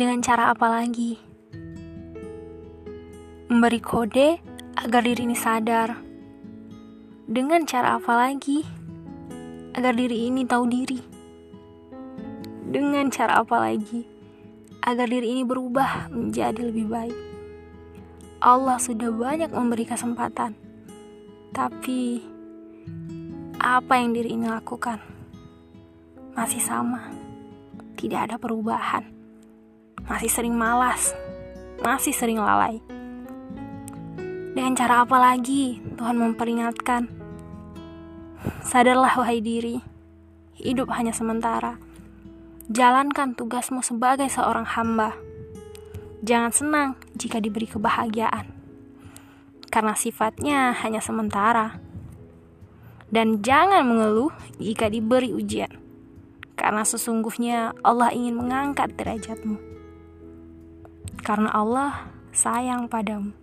Dengan cara apa lagi? Memberi kode agar diri ini sadar. Dengan cara apa lagi? Agar diri ini tahu diri. Dengan cara apa lagi? Agar diri ini berubah menjadi lebih baik. Allah sudah banyak memberi kesempatan. Tapi apa yang diri ini lakukan? Masih sama. Tidak ada perubahan. Masih sering malas. Masih sering lalai. Dengan cara apa lagi Tuhan memperingatkan? Sadarlah wahai diri, hidup hanya sementara. Jalankan tugasmu sebagai seorang hamba. Jangan senang jika diberi kebahagiaan. Karena sifatnya hanya sementara. Dan jangan mengeluh jika diberi ujian. Karena sesungguhnya Allah ingin mengangkat derajatmu. Karena Allah sayang padamu.